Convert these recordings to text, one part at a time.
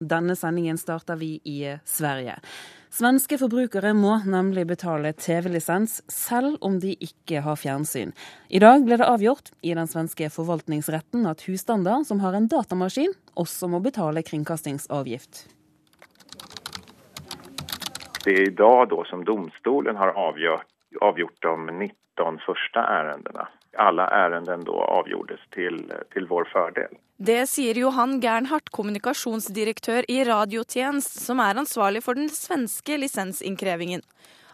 Denne sendingen starter vi i Sverige. Svenske forbrukere må nemlig betale TV-lisens selv om de ikke har fjernsyn. I dag ble det avgjort i den svenske forvaltningsretten at husstander som har en datamaskin, også må betale kringkastingsavgift. Det er i dag da som domstolen har avgjort, avgjort de 19 første ærendene. Alle ærenden da avgjordes til, til vår fordel. Det sier Johan Gernhardt, kommunikasjonsdirektør i Radiotjenest, som er ansvarlig for den svenske lisensinnkrevingen.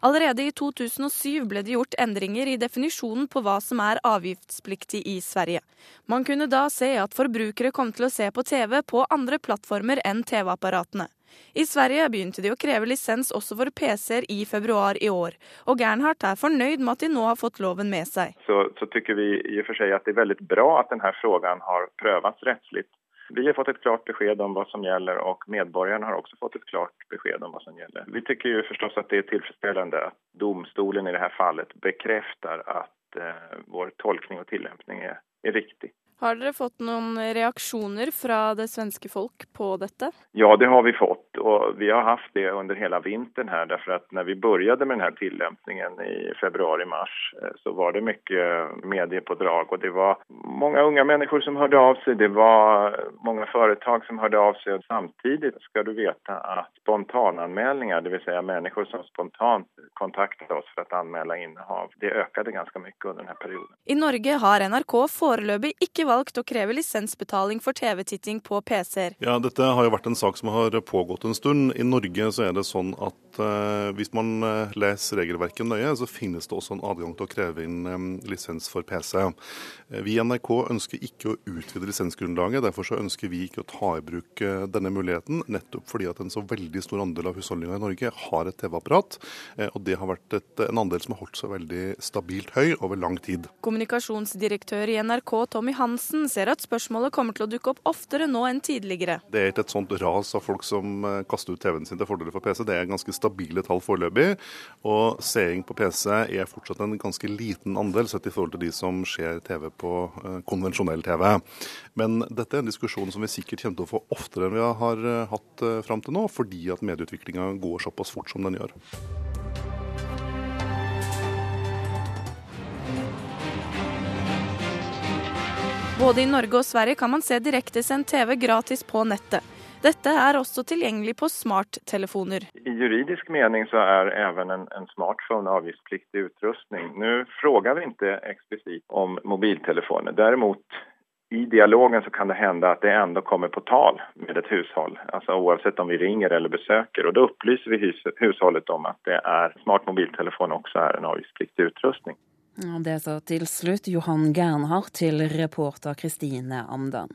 Allerede i 2007 ble det gjort endringer i definisjonen på hva som er avgiftspliktig i Sverige. Man kunne da se at forbrukere kom til å se på TV på andre plattformer enn TV-apparatene. I Sverige begynte de å kreve lisens også for PC-er i februar i år, og Gernhardt er fornøyd med at de nå har fått loven med seg. Så, så tycker vi i og for seg at det er veldig bra at denne frågan har prøvats rettslig. Vi har fått et klart beskjed om hva som gjelder, og medborgerne har også fått et klart beskjed om hva som gjelder. Vi syns jo forstås at det er tilfredsstillende at domstolen i dette fallet bekrefter at eh, vår tolkning og tillempning er riktig. Har dere fått noen reaksjoner fra det svenske folk på dette? Ja, det har vi fått. Og vi har hatt det under hele vinteren her. Derfor at når vi begynte med denne tilnærmingen i februar-mars, eh, så var det mye mediepådrag. Og det var mange unge mennesker som hørte av seg. Det var mange foretak som hørte av seg. Og samtidig skal du vite at spontananmeldinger, dvs. Si mennesker som spontant kontaktet oss for å anmelde innehav, det økte ganske mye under denne perioden. I Norge har NRK foreløpig ikke valgt å kreve lisensbetaling for TV-titting på PC-er. Ja, Dette har jo vært en sak som har pågått en stund. I Norge så er det sånn at eh, hvis man eh, leser regelverket nøye, så finnes det også en adgang til å kreve inn lisens for PC. Eh, vi i NRK ønsker ikke å utvide lisensgrunnlaget. Derfor så ønsker vi ikke å ta i bruk denne muligheten, nettopp fordi at en så veldig stor andel av husholdningene i Norge har et TV-apparat. Og det har vært et, en andel som har holdt seg veldig stabilt høy over lang tid. Kommunikasjonsdirektør i NRK Tommy Hansen ser at spørsmålet kommer til å dukke opp oftere nå enn tidligere. Det er ikke et sånt ras av folk som kaster ut TV-en sin til fordel for PC. Det er ganske stabile tall foreløpig. Og seing på PC er fortsatt en ganske liten andel sett i forhold til de som ser TV på eh, konvensjonell TV. Men dette er en diskusjon som vi sikkert kommer til å få oftere enn vi har eh, hatt fram til nå, fordi at medieutviklinga går såpass fort som den gjør. Både i Norge og Sverige kan man se direktesendt TV gratis på nettet. Dette er også tilgjengelig på smarttelefoner. I juridisk mening så er even en, en smartphone avgiftspliktig utrustning. Nå spør vi ikke eksplisitt om mobiltelefoner. Derimot i dialogen så kan det hende at det enda kommer på tal med et hushold. Altså Uansett om vi ringer eller besøker. Og Da opplyser vi hus husholdet om at det er smart mobiltelefon også er en avgiftspliktig utrustning. Det sa til slutt Johan Gernhardt til reporter Kristine Amdan.